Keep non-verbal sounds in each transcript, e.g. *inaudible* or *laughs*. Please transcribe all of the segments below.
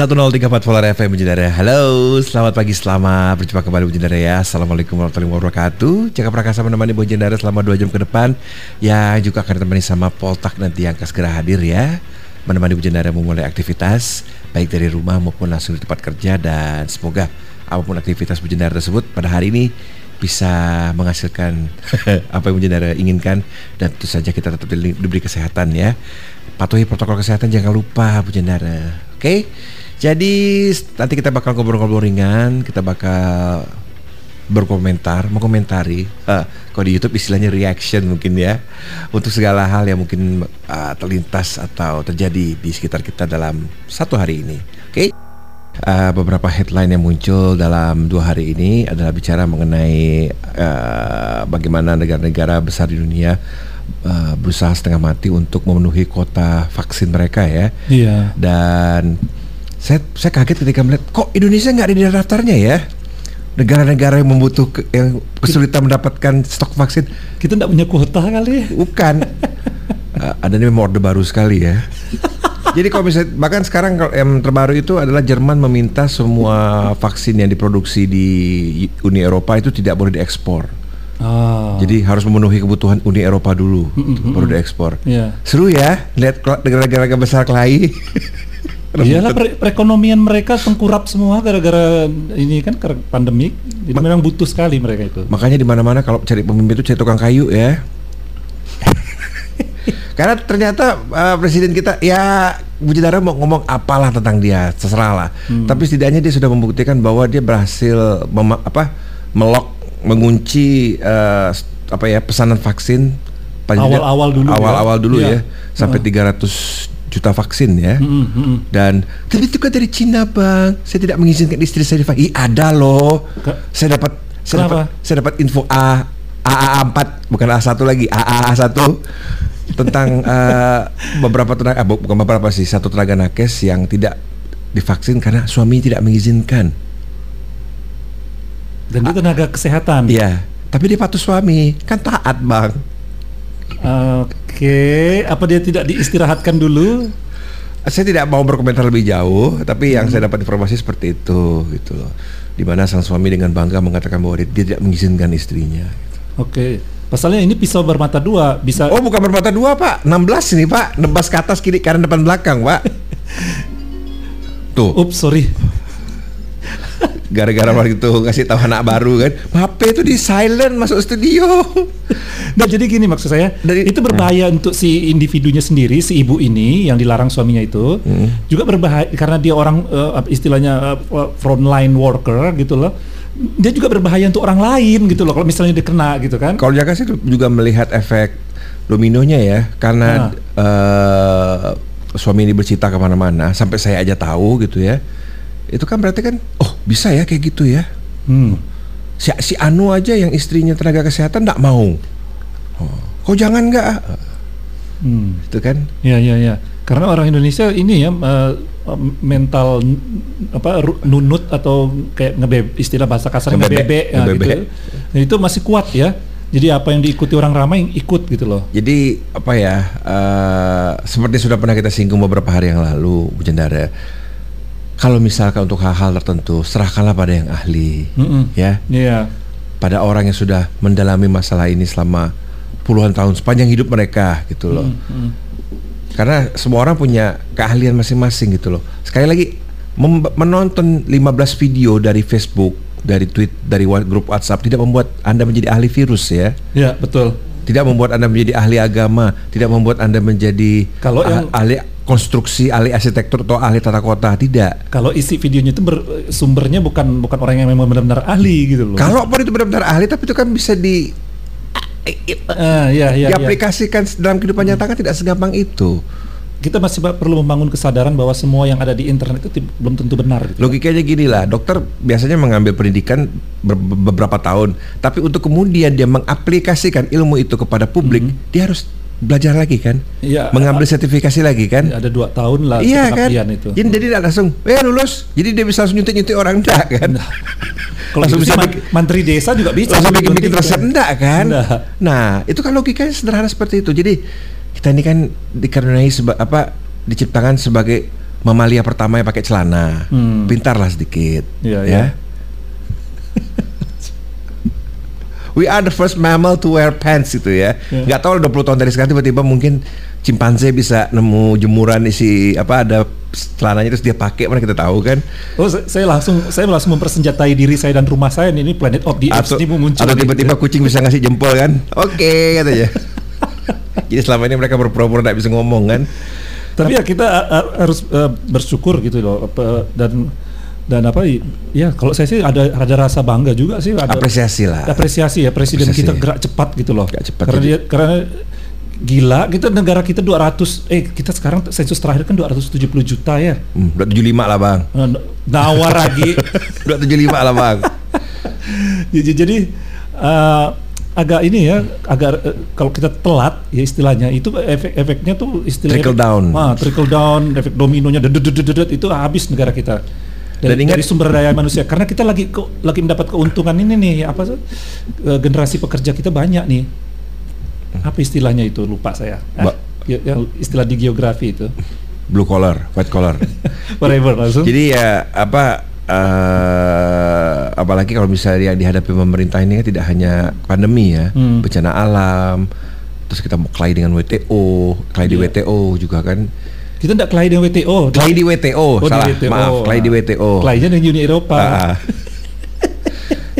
103.4 Polar FM Bujendara Halo, selamat pagi, selamat berjumpa kembali Bujendara ya. Assalamualaikum warahmatullahi wabarakatuh. Jaga Prakasa menemani Bujendara selama 2 jam ke depan? Ya juga akan ditemani sama Poltak nanti yang akan segera hadir ya. Menemani Bujendara memulai aktivitas Baik dari rumah maupun langsung di tempat kerja Dan semoga apa pun aktivitas Bujendara tersebut pada hari ini bisa menghasilkan *laughs* apa yang Bujendara inginkan dan tentu saja kita tetap diberi kesehatan ya. Patuhi protokol kesehatan jangan lupa Bujendara oke? okay? Jadi nanti kita bakal ngobrol-ngobrol ringan, kita bakal berkomentar, mengomentari. Uh, kalau di YouTube istilahnya reaction mungkin ya, untuk segala hal yang mungkin uh, terlintas atau terjadi di sekitar kita dalam satu hari ini. Oke? Okay? Uh, beberapa headline yang muncul dalam dua hari ini adalah bicara mengenai uh, bagaimana negara-negara besar di dunia uh, berusaha setengah mati untuk memenuhi kuota vaksin mereka ya. Iya. Dan saya saya kaget ketika melihat kok Indonesia nggak ada di daftarnya ya negara-negara yang membutuhkan yang kesulitan mendapatkan stok vaksin kita tidak punya kuota kali ya bukan uh, *laughs* ada nih orde baru sekali ya jadi kalau misalnya bahkan sekarang kalau yang terbaru itu adalah Jerman meminta semua vaksin yang diproduksi di Uni Eropa itu tidak boleh diekspor Ah. Jadi harus memenuhi kebutuhan Uni Eropa dulu, mm -hmm. baru diekspor. Yeah. Seru ya, lihat negara-negara besar kelahi. *laughs* Iyalah perekonomian mereka tengkurap semua gara-gara ini kan pandemik. Jadi Ma memang butuh sekali mereka itu. Makanya di mana-mana kalau cari pemimpin itu cari tukang kayu ya. *laughs* Karena ternyata uh, presiden kita ya Bujidara mau ngomong apalah tentang dia, terserah lah. Hmm. Tapi setidaknya dia sudah membuktikan bahwa dia berhasil apa melok mengunci uh, apa ya pesanan vaksin awal-awal dulu awal-awal ya. dulu ya, ya sampai uh. 300 juta vaksin ya. Mm -hmm. Dan tapi itu kan dari Cina bang. Saya tidak mengizinkan istri saya divaksin. Ih ada loh. Ke, saya dapat saya dapat saya dapat info A AA 4 bukan A1 lagi AA 1 tentang uh, *laughs* beberapa tenaga uh, bukan beberapa sih satu tenaga nakes yang tidak divaksin karena suami tidak mengizinkan. Dan dia tenaga kesehatan. Iya, tapi dia patuh suami, kan taat, Bang. Oke, apa dia tidak diistirahatkan dulu? Saya tidak mau berkomentar lebih jauh, tapi yang hmm. saya dapat informasi seperti itu, gitu loh. Di mana sang suami dengan bangga mengatakan bahwa dia, tidak mengizinkan istrinya. Gitu. Oke, pasalnya ini pisau bermata dua, bisa. Oh, bukan bermata dua, Pak. 16 ini, Pak. Nebas ke atas kiri kanan depan belakang, Pak. *laughs* Tuh. Ups, sorry gara-gara waktu itu ngasih tahu anak baru kan HP itu di silent masuk studio *laughs* nah jadi gini maksud saya Dari, itu berbahaya hmm. untuk si individunya sendiri si ibu ini yang dilarang suaminya itu hmm. juga berbahaya karena dia orang uh, istilahnya uh, frontline worker gitu loh dia juga berbahaya untuk orang lain gitu loh kalau misalnya dia kena gitu kan kalau Jaka sih juga melihat efek dominonya ya karena nah. uh, suami ini bercita ke mana-mana sampai saya aja tahu gitu ya itu kan berarti kan oh bisa ya kayak gitu ya hmm. si, si Anu aja yang istrinya tenaga kesehatan tidak mau oh, kok jangan nggak hmm. itu kan ya ya ya karena orang Indonesia ini ya uh, mental apa nunut atau kayak ngebeb istilah bahasa kasar ngebebe, ya, gitu nah, itu masih kuat ya jadi apa yang diikuti orang ramai ikut gitu loh. Jadi apa ya? Uh, seperti sudah pernah kita singgung beberapa hari yang lalu, Bu Jendara kalau misalkan untuk hal-hal tertentu serahkanlah pada yang ahli mm -mm. ya yeah. pada orang yang sudah mendalami masalah ini selama puluhan tahun sepanjang hidup mereka gitu loh mm -hmm. karena semua orang punya keahlian masing-masing gitu loh sekali lagi menonton 15 video dari Facebook dari tweet dari grup WhatsApp tidak membuat anda menjadi ahli virus ya ya betul tidak membuat anda menjadi ahli agama tidak membuat anda menjadi kalau yang ahli konstruksi ahli arsitektur atau ahli tata kota tidak. Kalau isi videonya itu sumbernya bukan bukan orang yang memang benar-benar ahli gitu loh. Kalau pun itu benar-benar ahli tapi itu kan bisa di uh, ya, ya, diaplikasikan ya. dalam kehidupan nyata kan tidak segampang itu. Kita masih perlu membangun kesadaran bahwa semua yang ada di internet itu belum tentu benar. Gitu. Logikanya gini lah, dokter biasanya mengambil pendidikan beberapa tahun, tapi untuk kemudian dia mengaplikasikan ilmu itu kepada publik, mm -hmm. dia harus belajar lagi kan, ya, mengambil sertifikasi lagi kan. Ada dua tahun lah. Iya kan. Itu. Jadi jadi tidak langsung, eh lulus. Jadi dia bisa langsung nyuntik nyuntik orang enggak kan. Nah. *laughs* Kalau langsung bisa bikin, menteri desa juga bisa. Langsung bikin bikin resep enggak kan. Nah. nah itu kan logikanya sederhana seperti itu. Jadi kita ini kan dikaruniai seba, apa diciptakan sebagai mamalia pertama yang pakai celana. Hmm. Pintarlah sedikit. Iya, ya. iya. We are the first mammal to wear pants itu ya. Iya. Nggak tahu 20 tahun dari sekarang tiba-tiba mungkin cimpanse bisa nemu jemuran isi apa ada celananya terus dia pakai mana kita tahu kan. Oh, saya, langsung saya langsung mempersenjatai diri saya dan rumah saya ini Planet of the Apes ini muncul. atau tiba-tiba kucing bisa ngasih jempol kan. Oke katanya. *laughs* Jadi selama ini mereka berpura-pura tidak bisa ngomong kan. Tapi ya kita uh, uh, harus uh, bersyukur gitu loh dan dan apa ya kalau saya sih ada ada rasa bangga juga sih ada Apresiasi lah. apresiasi ya presiden Apresiasi. kita gerak cepat gitu loh. Gerak cepat, Karena dia karena gila kita negara kita 200 eh kita sekarang sensus terakhir kan 270 juta ya. Hmm, 275 lah bang. Eh, Nawar lagi. *laughs* 275 lah bang. *laughs* jadi jadi, eh, agak ini ya agak eh, kalau kita telat ya istilahnya itu efek efeknya tuh istilahnya Trickle down. ah, trickle down efek dominonya dedet, itu habis negara kita dari, Dan ingat- dari sumber daya manusia. Karena kita lagi ke- lagi mendapat keuntungan ini nih apa eh, generasi pekerja kita banyak nih. Apa istilahnya itu? Lupa saya. Ah, Ba- ya, yang istilah di geografi itu. Blue collar, white collar. *laughs* whatever langsung. Jadi ya apa eh apalagi kalau misalnya yang dihadapi pemerintah ini kan tidak hanya pandemi ya, Hmm. bencana alam, terus kita mau kelahi dengan WTO, kelahi di Iya. WTO juga kan. Kita tidak kelahi dengan WTO Kelahi di WTO, Oh, di salah, WTO. maaf, kelahi di Ah. WTO. Kelahinya dengan Uni Eropa Ah. *laughs*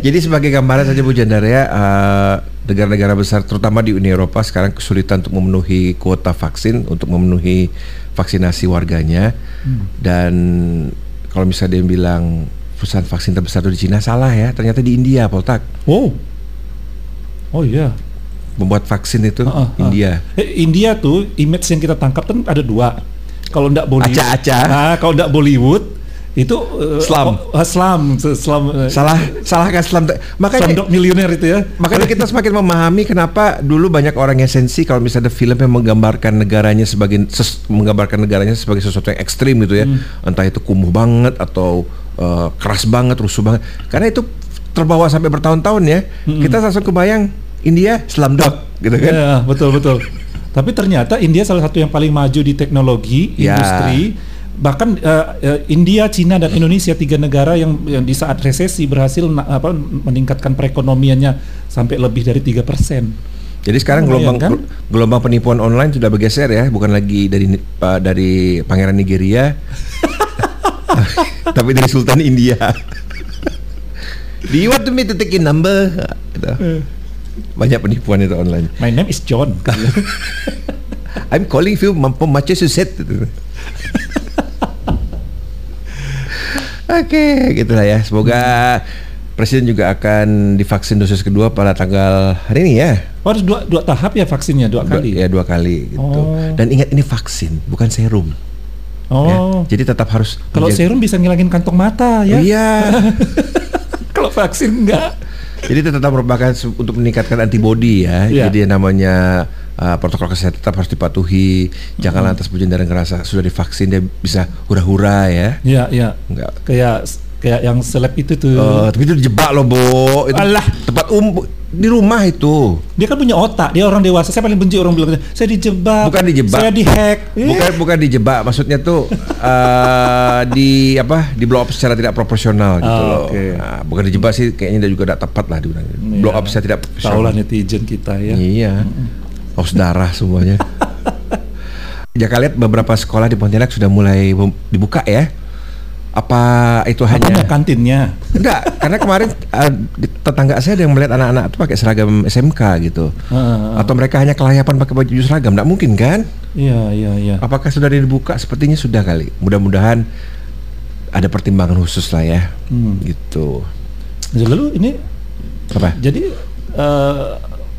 Jadi sebagai gambaran saja Bu Jandaria, eh, negara-negara besar terutama di Uni Eropa sekarang kesulitan untuk memenuhi kuota vaksin untuk memenuhi vaksinasi warganya Hmm. dan kalau misalnya dia bilang perusahaan vaksin terbesar itu di Cina salah ya, ternyata di India Poltak oh oh iya membuat vaksin itu Ah, ah, ah. India. Eh, India tuh image yang kita tangkap kan ada dua. Kalau ndak Bollywood, Aca-aca. Nah, kalau ndak Bollywood itu eh, Slam. oh, ah, slam, slam. eh, Salah, salah kan Islam. Makanya Slumdog Millionaire itu ya. Makanya kita semakin memahami kenapa dulu banyak orang yang sensi kalau misalnya ada film yang menggambarkan negaranya sebagai ses- menggambarkan negaranya sebagai sesuatu yang ekstrim gitu ya. Entah itu kumuh banget atau eh, keras banget, rusuh banget. Karena itu terbawa sampai bertahun-tahun ya. Kita langsung kebayang India Slumdog gitu kan. Ya, betul betul. *laughs* Tapi ternyata India salah satu yang paling maju di teknologi, Ya. industri. Bahkan eh, eh, India, Cina dan Indonesia tiga negara yang, yang di saat resesi berhasil na- apa, meningkatkan perekonomiannya sampai lebih dari tiga persen. Jadi sekarang gelombang kan? gelombang penipuan online sudah bergeser ya, bukan lagi dari uh, dari pangeran Nigeria, *laughs* tapi dari Sultan India. *laughs* Do you want me to take your number? Gitu. Banyak penipuan itu online. My name is John. *laughs* I'm calling you from Massachusetts. Gitu. Oke, gitulah ya. Semoga Presiden juga akan divaksin dosis kedua pada tanggal hari ini ya. Oh, harus dua, dua tahap ya vaksinnya dua Dua- kali. Ya dua kali gitu. Oh. Dan ingat ini vaksin, bukan serum. ya. Oh, Jadi tetap harus kalau serum bisa ngilangin kantong mata ya. Oh, iya. *laughs* kalau vaksin enggak. Jadi itu tetap merupakan untuk meningkatkan antibodi ya. Iya. Jadi yang namanya uh, protokol kesehatan tetap harus dipatuhi. Jangan Mm-hmm. lantas Bujendara ngerasa sudah divaksin dia bisa hura-hura ya. Iya, iya. Enggak. Kayak kayak yang seleb itu tuh. Eh, tapi itu dijebak loh, Bo. Itu Alah. tempat umum di rumah itu. Dia kan punya otak, dia orang dewasa. Saya paling benci orang bilang saya dijebak. Bukan dijebak. Saya dihack. Bukan bukan dijebak, maksudnya tuh eh, *laughs* di apa? Di blow up secara tidak proporsional gitu Ah, loh. oke. Nah, bukan dijebak sih kayaknya dia juga tidak tepat lah dibilang. Iya. Blow up secara tidak proporsional. netizen kita ya. Iya. Haus darah semuanya. *laughs* Jaka lihat beberapa sekolah di Pontianak sudah mulai dibuka ya. Apa itu Apanya hanya kantinnya? enggak? Karena kemarin di tetangga saya ada yang melihat anak-anak itu pakai seragam SMK gitu. Heeh. Atau mereka hanya kelayapan pakai baju seragam? Enggak mungkin kan? Iya, iya, iya. Apakah sudah dibuka? Sepertinya sudah kali. Mudah-mudahan ada pertimbangan khusus lah ya. Hmm. Gitu. Lalu ini Apa? jadi eh,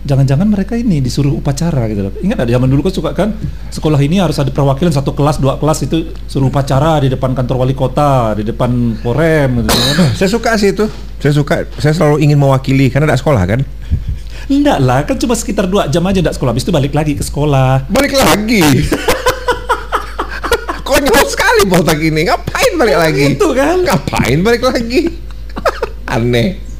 jangan-jangan mereka ini disuruh upacara gitu loh. Ingat ada zaman dulu kan suka kan sekolah ini harus ada perwakilan satu kelas dua kelas itu suruh upacara di depan kantor wali kota, di depan Porem gitu. *clears throat* Saya suka sih itu. Saya suka. Saya selalu ingin mewakili karena ada sekolah kan. Enggak lah, kan cuma sekitar dua jam aja enggak sekolah. Habis itu balik lagi ke sekolah. Balik lagi. *laughs* *laughs* Konyol sekali botak ini. Ngapain balik lagi? Itu kan. Ngapain balik lagi? *laughs* Aneh.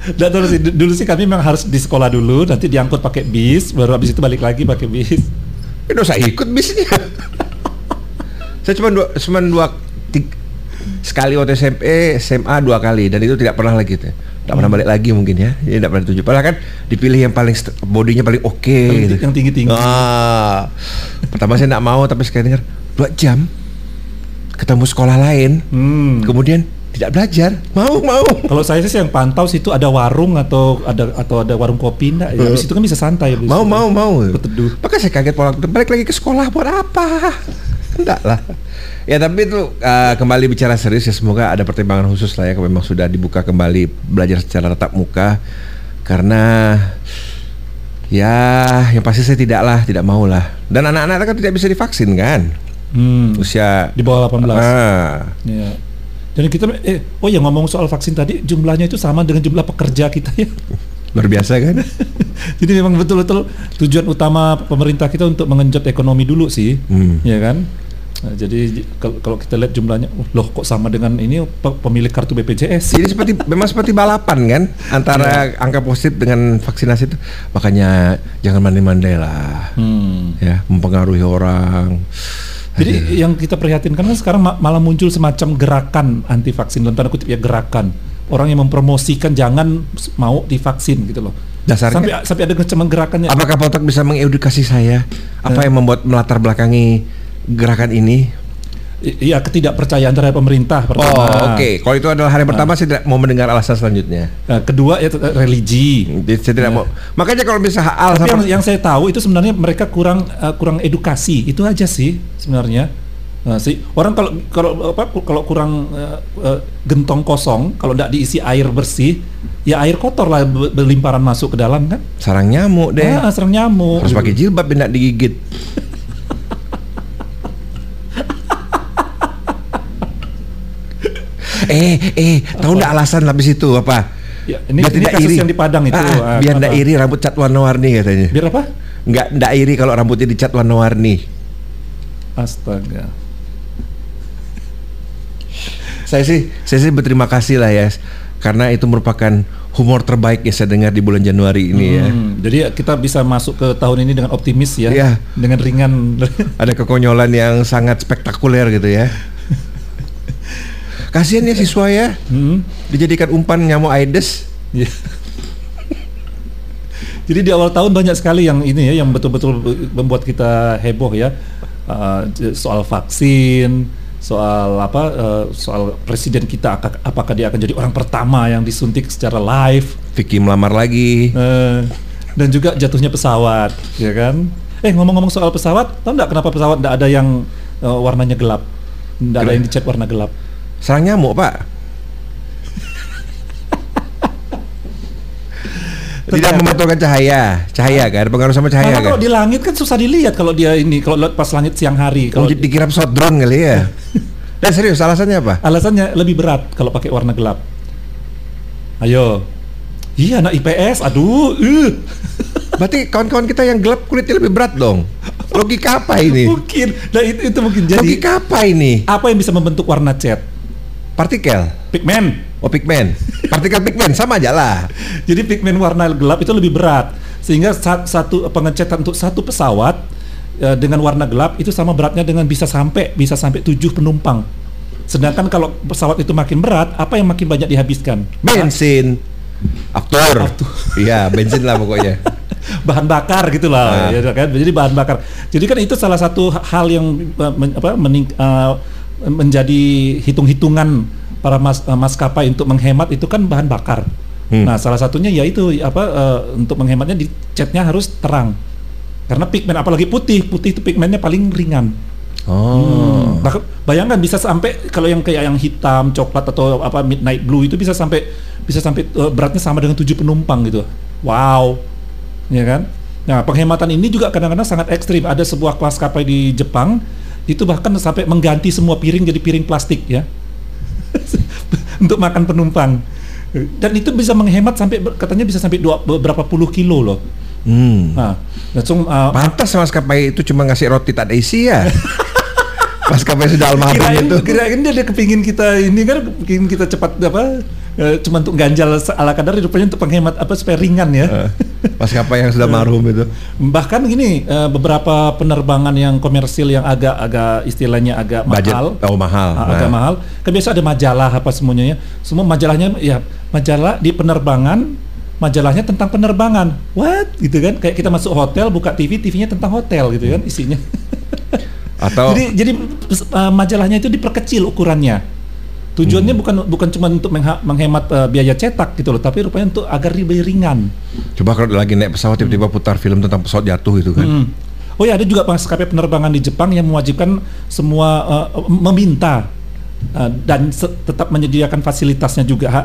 Nggak tahu sih, du- dulu sih kami memang harus di sekolah dulu, nanti diangkut pakai bis, baru habis itu balik lagi pakai bis. Ini usah ikut bisnya. Saya cuma dua, cuma dua tiga, sekali waktu SMP, SMA dua kali dan itu tidak pernah lagi tuh. Tidak pernah balik lagi mungkin ya. Jadi tidak pernah tujuh. Padahal kan dipilih yang paling bodinya paling oke Paling gitu. yang tinggi-tinggi. Ah. Pertama saya tidak mau tapi sekali dengar dua jam ketemu sekolah lain, Hmm. kemudian tidak belajar. Mau mau. Kalau saya sih yang pantau situ ada warung atau ada atau ada warung kopi enggak ya. Habis itu kan bisa santai Mau itu. mau mau. Berteduh. Maka saya kaget pola balik lagi ke sekolah buat apa? Enggak lah. Ya tapi itu uh, kembali bicara serius ya semoga ada pertimbangan khusus lah ya kalau memang sudah dibuka kembali belajar secara tatap muka karena ya yang pasti saya tidak lah tidak mau lah dan anak-anak kan tidak bisa divaksin kan Hmm. usia Di bawah 18. ah, Ya. Dan kita eh oh ya ngomong soal vaksin tadi jumlahnya itu sama dengan jumlah pekerja kita ya. *laughs* luar biasa kan *laughs* Jadi memang betul-betul tujuan utama pemerintah kita untuk mengenjot ekonomi dulu sih, Hmm. ya kan? Nah, jadi kalau kita lihat jumlahnya, uh, loh kok sama dengan ini pe- pemilik kartu BPJS? Jadi seperti *laughs* memang seperti balapan kan antara angka positif dengan vaksinasi itu makanya jangan mandi-mandai lah Hmm. ya mempengaruhi orang. Jadi yang kita prihatinkan kan sekarang ma- malah muncul semacam gerakan anti vaksin dalam tanda kutip ya gerakan orang yang mempromosikan jangan mau divaksin gitu loh. Dasarnya- sampai sampai ada macam gerakannya. Apakah Potak bisa mengedukasi saya apa yang membuat melatar belakangi gerakan ini? I- Iya ketidakpercayaan terhadap pemerintah pertama. Oh, oke. Kalau itu adalah hari pertama saya tidak mau mendengar alasan selanjutnya. Nah, kedua ya religi. Jadi saya tidak mau. Makanya kalau bisa hal Tapi yang, yang saya tahu itu sebenarnya mereka kurang uh, kurang edukasi itu aja sih sebenarnya. Nah, sih orang kalau kalau apa kalau kurang uh, uh, gentong kosong kalau tidak diisi air bersih ya air kotor lah be- berlimparan masuk ke dalam kan. sarang nyamuk deh. Ah, serang nyamuk. Harus pakai jilbab tidak digigit. *laughs* eh, eh, tahu nggak alasan habis itu apa? Ya, ini, Biar ini tidak kasus iri. yang di Padang itu. Ah, ah, Ah, biar tidak iri rambut cat warna-warni katanya. Biar apa? Nggak nggak iri kalau rambutnya dicat warna-warni. Astaga. Saya sih saya sih berterima kasih lah ya karena itu merupakan humor terbaik yang saya dengar di bulan Januari ini ya. Hmm, jadi kita bisa masuk ke tahun ini dengan optimis ya, Iya. dengan ringan. Ada kekonyolan yang sangat spektakuler gitu ya. Kasihan ya siswa ya Hmm. dijadikan umpan nyamuk Aedes. Iya. Jadi di awal tahun banyak sekali yang ini ya, yang betul-betul membuat kita heboh ya, Uh, soal vaksin, soal apa, uh, soal presiden kita aka- apakah dia akan jadi orang pertama yang disuntik secara live, Vicky melamar lagi. Uh, dan juga jatuhnya pesawat, ya kan? Eh ngomong-ngomong soal pesawat, tahu nggak kenapa pesawat nggak ada yang uh, warnanya gelap, nggak ada yang dicat warna gelap? Sarang nyamuk, Pak. *laughs* Tidak memantulkan cahaya, cahaya kan, pengaruh sama cahaya Karena kan. kalau di langit kan susah dilihat kalau dia ini, kalau lihat pas langit siang hari. Kalau Kalau dikira pesawat drone kali ya. Dan *laughs* serius alasannya apa? Alasannya lebih berat kalau pakai warna gelap. Ayo. Iya anak IPS, aduh. Uh. *laughs* Berarti kawan-kawan kita yang gelap kulitnya lebih berat dong. Logika apa ini? Mungkin. Nah itu, itu mungkin jadi Logika apa ini? apa yang bisa membentuk warna cat? Partikel. Pigmen. Oh pigmen. Partikel pigmen sama aja lah. *laughs* Jadi pigmen warna gelap itu lebih berat. Sehingga sa- satu pengecetan untuk satu pesawat eh, dengan warna gelap itu sama beratnya dengan bisa sampai bisa sampai tujuh penumpang. Sedangkan kalau pesawat itu makin berat, apa yang makin banyak dihabiskan? Bensin. Aktor. Iya, bensin lah pokoknya. *laughs* bahan bakar gitulah Ah. ya kan jadi bahan bakar jadi kan itu salah satu hal yang men- apa mening- uh, menjadi hitung-hitungan para mas, uh, maskapai untuk menghemat itu kan bahan bakar Hmm. nah salah satunya yaitu apa uh, untuk menghematnya di catnya harus terang karena pigmen apalagi putih putih itu pigmennya paling ringan Oh. Bah- bayangkan bisa sampai kalau yang kayak yang hitam, coklat atau apa midnight blue itu bisa sampai bisa sampai uh, beratnya sama dengan tujuh penumpang gitu. Wow. Ya kan? Nah, penghematan ini juga kadang-kadang sangat ekstrim. Ada sebuah kelas kapal di Jepang itu bahkan sampai mengganti semua piring jadi piring plastik ya. *laughs* Untuk makan penumpang. Dan itu bisa menghemat sampai katanya bisa sampai dua, beberapa puluh kilo loh. Hmm. Nah, langsung uh, Pantas maskapai itu cuma ngasih roti tak ada isi ya. *laughs* maskapai sudah almarhum itu. kirain dia, dia kepingin kita ini kan kepingin kita cepat apa eh, cuma untuk ganjal ala kadar rupanya untuk penghemat apa supaya ringan ya Eh. Maskapai yang sudah marhum itu. Bahkan gini, uh, beberapa penerbangan yang komersil yang agak-agak istilahnya agak Budget, mahal, oh mahal, uh, agak nah. mahal. Kan biasa ada majalah apa semuanya ya. Semua majalahnya ya majalah di penerbangan, majalahnya tentang penerbangan. What? Gitu kan? Kayak kita masuk hotel, buka TV, TV-nya tentang hotel gitu kan isinya. Atau *laughs* jadi jadi uh, majalahnya itu diperkecil ukurannya. Tujuannya Hmm. bukan bukan cuma untuk menghemat uh, biaya cetak gitu loh, tapi rupanya untuk agar lebih ringan. coba kalau lagi naik pesawat tiba-tiba putar film tentang pesawat jatuh itu kan. Hmm. Oh ya ada juga maskapai penerbangan di Jepang yang mewajibkan semua uh, meminta uh, dan tetap menyediakan fasilitasnya juga ha,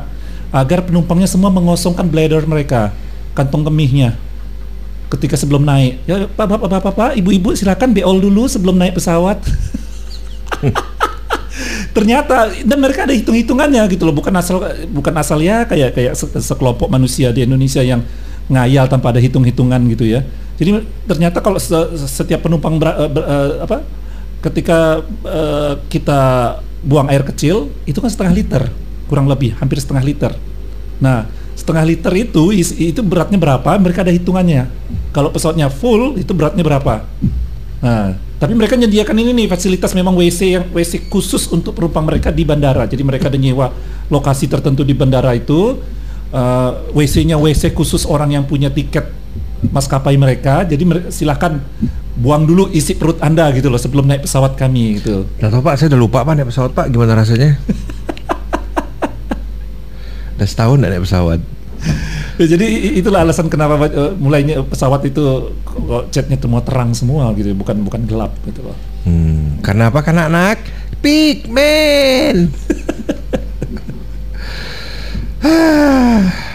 agar penumpangnya semua mengosongkan bladder mereka, kantong kemihnya ketika sebelum naik. Ya Pak Bapak Bapak, Bapak Ibu-ibu silakan beol dulu sebelum naik pesawat. *laughs* Ternyata dan mereka ada hitung-hitungannya gitu loh, bukan asal bukan asal ya kayak kayak se- sekelompok manusia di Indonesia yang ngayal tanpa ada hitung-hitungan gitu ya. Jadi ternyata kalau se- setiap penumpang ber- eh, ber- eh, apa ketika eh, kita buang air kecil itu kan setengah liter kurang lebih hampir setengah liter. Nah setengah liter itu itu beratnya berapa? Mereka ada hitungannya. Kalau pesawatnya full itu beratnya berapa? Nah, tapi mereka menyediakan ini nih fasilitas memang WC yang WC khusus untuk penumpang mereka di bandara. Jadi mereka ada nyewa lokasi tertentu di bandara itu. eh, WC-nya WC khusus orang yang punya tiket maskapai mereka. Jadi mere- silahkan buang dulu isi perut anda gitu loh sebelum naik pesawat kami gitu. Nah, tahu Pak, saya udah lupa Pak naik pesawat Pak, gimana rasanya? *laughs* udah setahun naik pesawat. *laughs* Ya, jadi itulah alasan kenapa eh, mulainya pesawat itu kok catnya semua terang semua gitu, bukan bukan gelap gitu loh. Hmm, karena apa? Karena anak pigmen.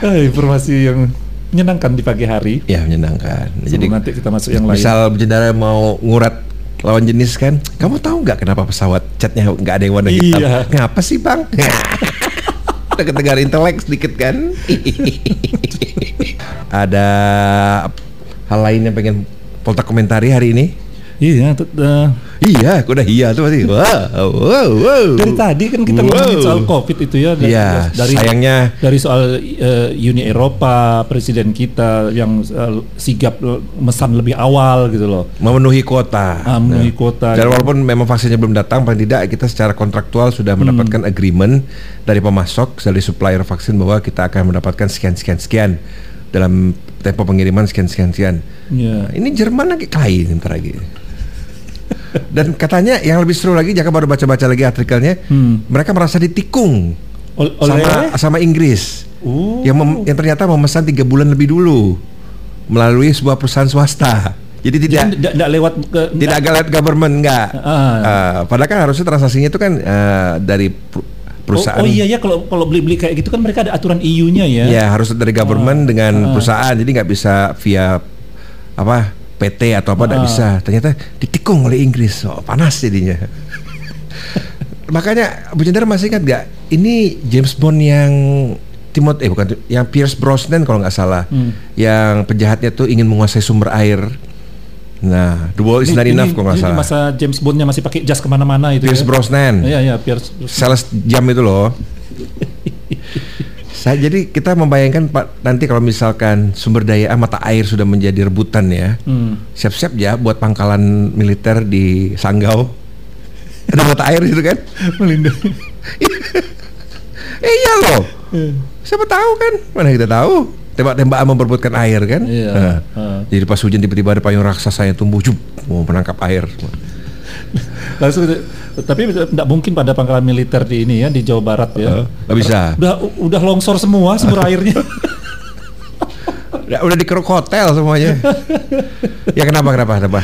Eh, *laughs* informasi yang menyenangkan di pagi hari. ya menyenangkan. Jadi Jadi nanti kita masuk yang lain. misal berjendara mau ngurat lawan jenis kan, kamu tahu nggak kenapa pesawat catnya nggak ada yang warna hitam? Iya. Ngapa sih bang? *laughs* Ketegar intelek sedikit kan? ada hal lain yang pengen Polta komentari hari ini? Iya, eh, Iya, aku udah iya tuh pasti. Wow, wow, wow. dari tadi kan kita Wow. ngomongin soal COVID itu ya. dari- Iya, dari sayangnya dari soal eh, Uni Eropa, presiden kita yang eh, sigap mesan lebih awal gitu loh. memenuhi kuota. Ah, memenuhi kuota. Dan walaupun memang vaksinnya belum datang, paling tidak kita secara kontraktual sudah Hmm. mendapatkan agreement dari pemasok, dari supplier vaksin bahwa kita akan mendapatkan sekian sekian sekian dalam tempo pengiriman sekian sekian sekian. Iya. Nah, ini Jerman lagi kelahi bentar lagi. Dan katanya yang lebih seru lagi, jika baru baca-baca lagi artikelnya, Hmm. mereka merasa ditikung Ol- oleh sama sama Inggris Oh. yang mem- yang ternyata memesan tiga bulan lebih dulu melalui sebuah perusahaan swasta. Jadi tidak tidak lewat ke tidak agak lewat government enggak. Ah. Eh, padahal kan harusnya transaksinya itu kan eh, dari per- perusahaan. Oh, oh iya ya kalau kalau beli-beli kayak gitu kan mereka ada aturan EU-nya ya. Ya harus dari government dengan Ah. perusahaan. Jadi nggak bisa via apa PT atau apa nggak Ah. bisa. Ternyata ditikung oleh Inggris. Oh, panas jadinya. *laughs* Makanya Bu Jendar masih ingat nggak? Ini James Bond yang Timot eh bukan yang Pierce Brosnan kalau nggak salah. Hmm. Yang penjahatnya tuh ingin menguasai sumber air. Nah, The Wall is Ini- not ini- enough kalau nggak salah. masa James Bondnya masih pakai jas ke mana-mana itu. Pierce ya. Brosnan. Iya iya Pierce. Brosnan. sales jam itu loh. *laughs* Saya jadi kita membayangkan Pak nanti kalau misalkan sumber daya ah, mata air sudah menjadi rebutan ya. Hmm. Siap-siap ya buat pangkalan militer di Sanggau. *laughs* Ada mata air itu kan? *laughs* Melindungi. Eh, *laughs* iya loh. Siapa tahu kan? Mana kita tahu? Tembak-tembakan memperebutkan air kan? Iya. Nah, Ah. Jadi pas hujan tiba-tiba ada payung raksasa yang tumbuh jup mau menangkap air. *laughs* Langsung tapi tidak mungkin pada pangkalan militer di ini ya di Jawa Barat ya. Nggak bisa. Udah udah longsor semua sumber *laughs* airnya. Udah, udah dikeruk hotel semuanya. ya kenapa kenapa kenapa?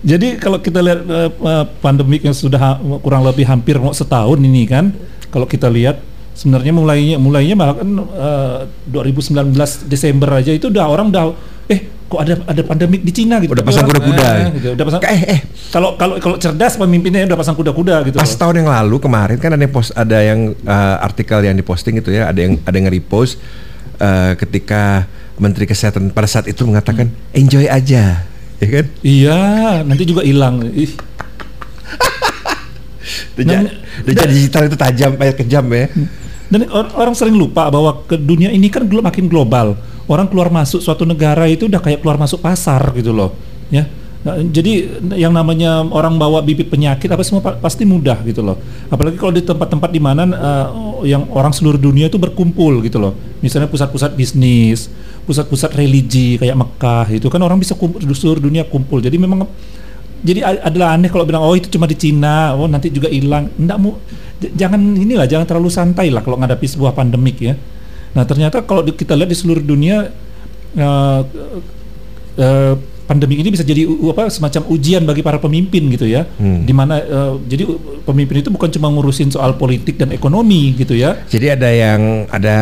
Jadi kalau kita lihat eh, pandemik yang sudah kurang lebih hampir mau setahun ini kan, kalau kita lihat sebenarnya mulainya mulainya malah kan eh, 2019 Desember aja itu udah orang udah kok ada ada pandemik di Cina gitu. Udah pasang kuda-kuda. eh, gitu. Udah pasang Eh eh kalau kalau kalau cerdas pemimpinnya udah pasang kuda-kuda gitu. Pas loh. tahun yang lalu kemarin kan ada yang post ada yang uh, artikel yang diposting itu ya, ada yang ada yang nge-repost uh, ketika Menteri Kesehatan pada saat itu mengatakan enjoy aja, ya kan? Iya, nanti juga hilang. Ih. Deja, Dan- deja digital itu tajam, eh, kejam ya. Dan or- orang sering lupa bahwa ke dunia ini kan makin global. Orang keluar masuk suatu negara itu udah kayak keluar masuk pasar gitu loh ya Nah, jadi yang namanya orang bawa bibit penyakit apa semua pa pasti mudah gitu loh. Apalagi kalau di tempat-tempat di mana uh, yang orang seluruh dunia itu berkumpul gitu loh. Misalnya pusat-pusat bisnis, pusat-pusat religi kayak Mekah itu kan orang bisa kumpul seluruh dunia kumpul. Jadi memang jadi adalah aneh kalau bilang oh itu cuma di Cina, oh nanti juga hilang. Enggak mau jangan inilah jangan terlalu santai lah kalau menghadapi sebuah pandemik ya. Nah, ternyata kalau kita lihat di seluruh dunia uh, uh, pandemi ini bisa jadi apa semacam ujian bagi para pemimpin gitu ya. Hmm. Di mana uh, jadi pemimpin itu bukan cuma ngurusin soal politik dan ekonomi gitu ya. Jadi ada yang ada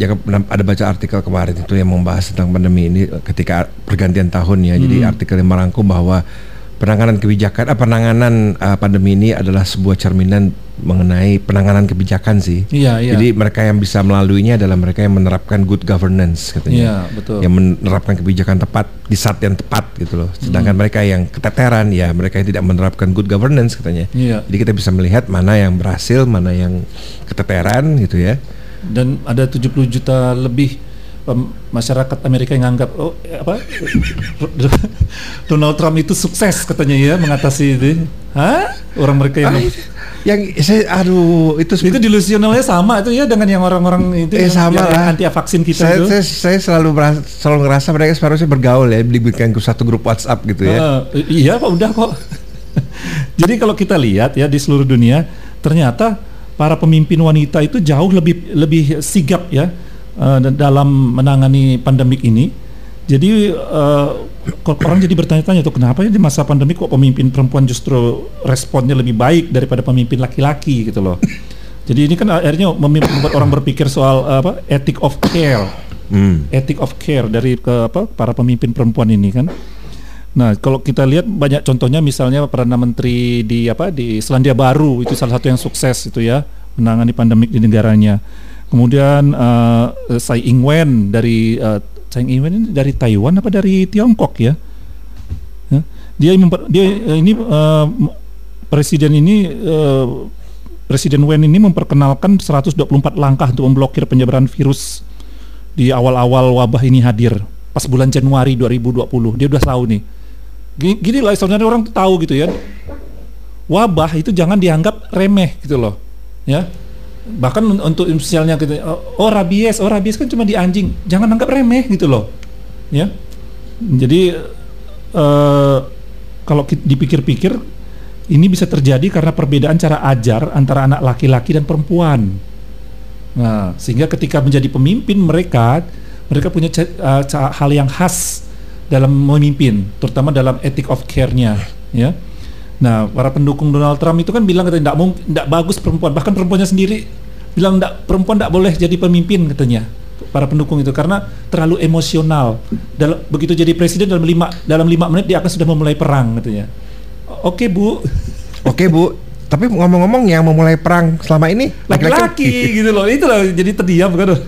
jangan ada baca artikel kemarin itu yang membahas tentang pandemi ini ketika pergantian tahun ya. Hmm. Jadi artikel yang merangkum bahwa penanganan kebijakan, uh, penanganan uh, pandemi ini adalah sebuah cerminan mengenai penanganan kebijakan sih. Iya, iya. Jadi mereka yang bisa melaluinya adalah mereka yang menerapkan good governance katanya. Iya, betul. Yang menerapkan kebijakan tepat di saat yang tepat gitu loh. Sedangkan hmm. mereka yang keteteran ya mereka yang tidak menerapkan good governance katanya. Iya. Jadi kita bisa melihat mana yang berhasil, mana yang keteteran gitu ya. Dan ada 70 juta lebih masyarakat Amerika yang anggap oh apa *laughs* Donald Trump itu sukses katanya ya mengatasi itu. Hah? Orang mereka yang ah, yang saya aduh itu itu delusionalnya sama itu ya dengan yang orang-orang itu eh, sama yang lah. anti vaksin kita saya, itu. Saya, saya selalu merasa, selalu ngerasa mereka seharusnya bergaul ya dibikin ke satu grup WhatsApp gitu ya. Uh, iya kok udah kok. *laughs* Jadi kalau kita lihat ya di seluruh dunia ternyata para pemimpin wanita itu jauh lebih lebih sigap ya uh, dalam menangani pandemik ini. Jadi uh, orang jadi bertanya-tanya tuh kenapa ya di masa pandemi kok pemimpin perempuan justru responnya lebih baik daripada pemimpin laki-laki gitu loh. *laughs* Jadi ini kan akhirnya membuat orang berpikir soal apa ethic of care, hmm. ethic of care dari ke apa para pemimpin perempuan ini kan. Nah kalau kita lihat banyak contohnya misalnya perdana menteri di apa di Selandia Baru itu salah satu yang sukses itu ya menangani pandemik di negaranya. Kemudian uh, Tsai Ing-wen dari uh, Tsai Ing-wen ini dari Taiwan apa dari Tiongkok ya? ya dia dia uh, ini uh, presiden ini uh, Presiden Wen ini memperkenalkan 124 langkah untuk memblokir penyebaran virus di awal-awal wabah ini hadir pas bulan Januari 2020. Dia udah tahu nih. Gini, gini lah sebenarnya orang tahu gitu ya. Wabah itu jangan dianggap remeh gitu loh. Ya bahkan untuk misalnya gitu oh, rabies oh rabies kan cuma di anjing. Jangan anggap remeh gitu loh ya. Jadi uh, kalau dipikir-pikir ini bisa terjadi karena perbedaan cara ajar antara anak laki-laki dan perempuan. Nah sehingga ketika menjadi pemimpin mereka mereka punya uh, hal yang khas dalam memimpin terutama dalam ethic of care-nya ya Nah, para pendukung Donald Trump itu kan bilang katanya tidak bagus perempuan, bahkan perempuannya sendiri bilang tidak perempuan tidak boleh jadi pemimpin katanya para pendukung itu karena terlalu emosional. Dalam begitu jadi presiden dalam lima dalam lima menit dia akan sudah memulai perang katanya. Oke bu, oke bu. Tapi ngomong-ngomong yang memulai perang selama ini laki-laki gitu loh, itu loh jadi terdiam kan.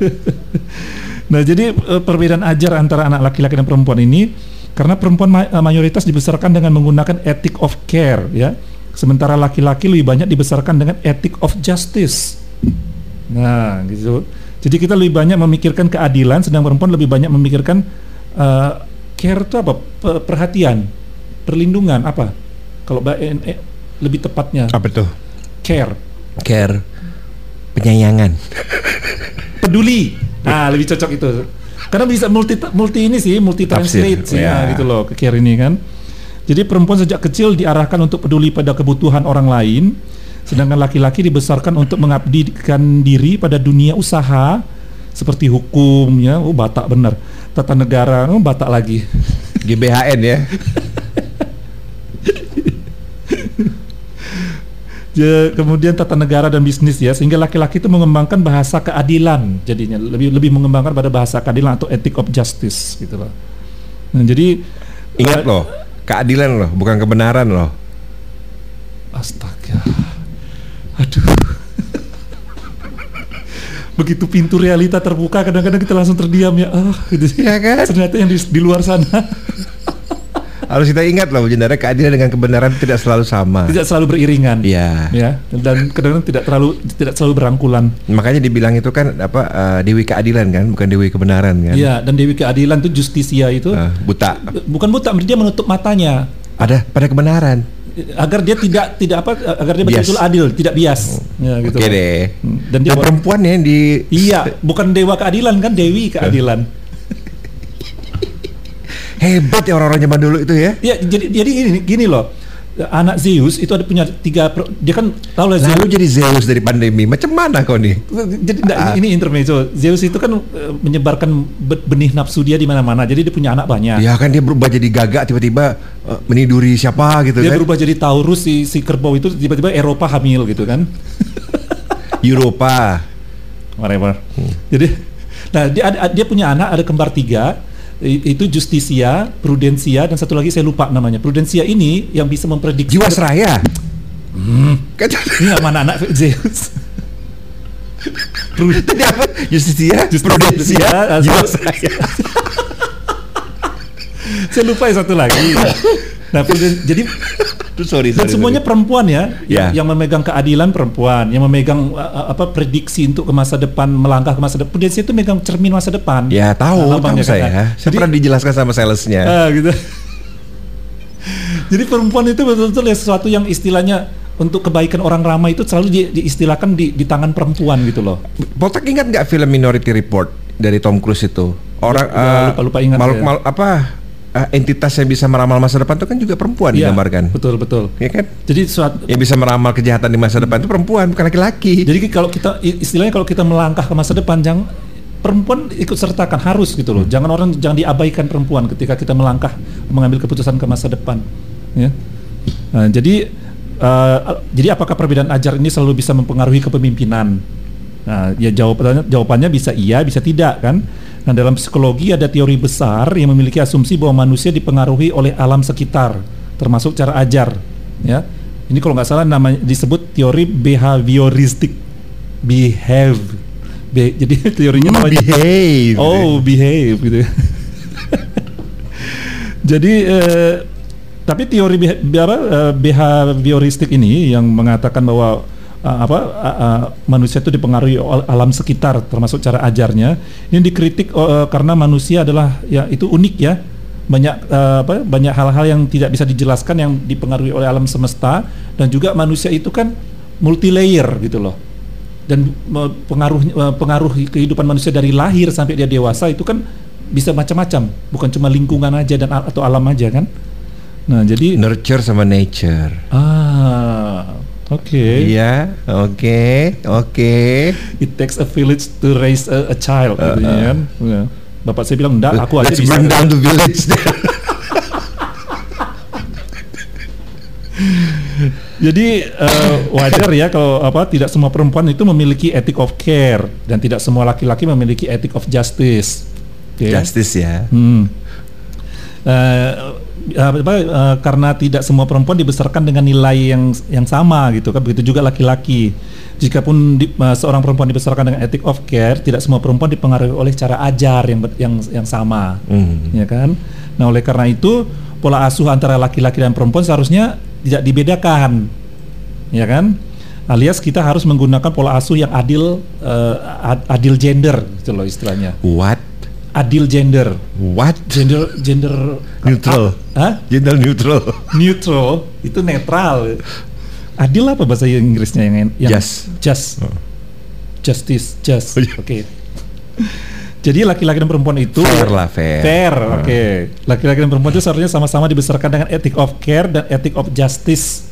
*laughs* nah jadi eh, perbedaan ajar antara anak laki-laki dan perempuan ini karena perempuan eh, mayoritas dibesarkan dengan menggunakan ethic of care ya. Sementara laki-laki lebih banyak dibesarkan dengan ethic of justice. Nah, gitu. Jadi kita lebih banyak memikirkan keadilan sedang perempuan lebih banyak memikirkan uh, care itu apa? perhatian, perlindungan apa? Kalau eh, eh, lebih tepatnya apa tuh? Care. Care. Penyayangan. Peduli. Nah, lebih cocok itu. Karena bisa multi multi ini sih, multi translate sih, ya. gitu loh, care ini kan. Jadi perempuan sejak kecil diarahkan untuk peduli pada kebutuhan orang lain, sedangkan laki-laki dibesarkan untuk mengabdikan diri pada dunia usaha seperti hukum ya, oh Batak bener, tata negara, oh Batak lagi. GBHN ya. *laughs* Ya, kemudian tata negara dan bisnis ya sehingga laki-laki itu mengembangkan bahasa keadilan jadinya lebih lebih mengembangkan pada bahasa keadilan atau ethic of justice gitu loh. Nah, jadi ingat uh, loh, keadilan loh, bukan kebenaran loh. Astaga. Aduh. *laughs* Begitu pintu realita terbuka kadang-kadang kita langsung terdiam ya. Ah, gitu. Ya kan? Ternyata yang di, di luar sana Harus kita ingat loh, sebenarnya keadilan dengan kebenaran tidak selalu sama. Tidak selalu beriringan. Iya. Ya, dan kadang-kadang tidak terlalu tidak selalu berangkulan. Makanya dibilang itu kan apa uh, dewi keadilan kan, bukan dewi kebenaran kan? Iya, dan dewi keadilan itu justisia itu Uh, buta. bukan buta, dia menutup matanya Pada pada kebenaran. agar dia tidak tidak apa agar dia betul-betul adil, tidak bias. Ya, gitu Oke deh. Hmm, Dan dia perempuan ya yang di Iya, bukan dewa keadilan kan, dewi keadilan. Hebat ya orang-orang zaman dulu itu ya. Iya, jadi jadi gini, gini loh. Anak Zeus itu ada punya tiga dia kan tahu lah Zeus Lalu jadi Zeus dari pandemi. Macam mana kau nih? jadi enggak, Ah. ini intermezzo. Zeus itu kan eh, menyebarkan be- benih nafsu dia di mana-mana. Jadi dia punya anak banyak. Ya kan dia berubah jadi gagak tiba-tiba uh, meniduri siapa gitu Dia kan. berubah jadi Taurus si si kerbau itu tiba-tiba Eropa hamil gitu kan. *laughs* Eropa. Whatever. Hmm. Jadi nah dia ada, dia punya anak ada kembar tiga itu Justisia, Prudensia dan satu lagi saya lupa namanya. Prudensia ini yang bisa memprediksi Jiwa seraya. Hmm. Kan Ini mana anak Zeus. Prud- *laughs* tadi apa? Justisia, Prudensia, Prudensia, jiwa atau- seraya. *laughs* saya lupa yang satu lagi. *laughs* Nah, *laughs* Pruden- jadi Tuh, sorry, dan sorry, semuanya sorry. perempuan ya, Ya. yang, yang memegang keadilan perempuan, yang memegang uh, apa prediksi untuk ke masa depan, melangkah ke masa depan. Prudensia itu megang cermin masa depan. Ya tahu, Nah, tahu lambangnya kan. saya. Saya Jadi- pernah dijelaskan sama salesnya. *laughs* Ah, gitu. Jadi perempuan itu betul-betul ya sesuatu yang istilahnya untuk kebaikan orang ramai itu selalu di- diistilahkan di, di tangan perempuan gitu loh. Botak ingat nggak film Minority Report dari Tom Cruise itu? Orang Ya, eh, lupa-lupa ingat makhluk ya. mal- apa eh, entitas yang bisa meramal masa depan itu kan juga perempuan Iya, digambarkan. Betul betul. Ya kan? Jadi suatu Yang bisa meramal kejahatan di masa depan itu perempuan, bukan laki-laki. Jadi kalau kita istilahnya kalau kita melangkah ke masa depan jangan perempuan ikut sertakan harus gitu loh. Jangan orang jangan diabaikan perempuan ketika kita melangkah mengambil keputusan ke masa depan. Ya. Nah, jadi eh, jadi apakah perbedaan ajar ini selalu bisa mempengaruhi kepemimpinan? Nah, ya jawabannya jawabannya bisa iya, bisa tidak kan? Nah, dalam psikologi ada teori besar yang memiliki asumsi bahwa manusia dipengaruhi oleh alam sekitar, termasuk cara ajar, ya. Ini kalau nggak salah namanya disebut teori behavioristik. Behave. Be- jadi *laughs* teorinya Hmm, namanya behave. Oh, behave gitu. ya. *laughs* Jadi eh, tapi teori beha- eh, behavioristik ini yang mengatakan bahwa eh, apa eh, eh, manusia itu dipengaruhi oleh alam sekitar termasuk cara ajarnya. Ini dikritik eh, karena manusia adalah ya itu unik ya. Banyak eh, apa banyak hal-hal yang tidak bisa dijelaskan yang dipengaruhi oleh alam semesta. Dan juga manusia itu kan multi layer gitu loh. Dan pengaruh pengaruh kehidupan manusia dari lahir sampai dia dewasa itu kan bisa macam-macam. Bukan cuma lingkungan aja dan atau alam aja kan. Nah jadi Nurture sama nature. ah oke Iya, oke, oke. it takes a village to raise a, a child gitu Uh-uh. kan Ya. bapak saya bilang enggak aku aja Let's bisa burn down the village. *laughs* Jadi eh, wajar ya kalau apa tidak semua perempuan itu memiliki ethic of care dan tidak semua laki-laki memiliki ethic of justice. Oke. Justice ya. Hmm. Eh, apa, eh, karena tidak semua perempuan dibesarkan dengan nilai yang yang sama gitu kan begitu juga laki-laki. Jikapun di, eh, seorang perempuan dibesarkan dengan ethic of care, tidak semua perempuan dipengaruhi oleh cara ajar yang yang yang sama Hmm. ya kan. Nah, oleh karena itu pola asuh antara laki-laki dan perempuan seharusnya tidak dibedakan, ya kan? Alias kita harus menggunakan pola asuh yang adil, ad- adil gender, gitu loh istilahnya. What? Adil gender, What? gender, gender Neutral. Hah? Gender neutral. Neutral itu netral. Adil apa bahasa Inggrisnya yang yang Just. just, Oh. justice, just. Oh, iya. Oke. Jadi laki-laki dan perempuan itu Fair lah, fair. Fair, Ah. oke. Laki-laki dan perempuan itu seharusnya sama-sama dibesarkan dengan ethic of care dan ethic of justice.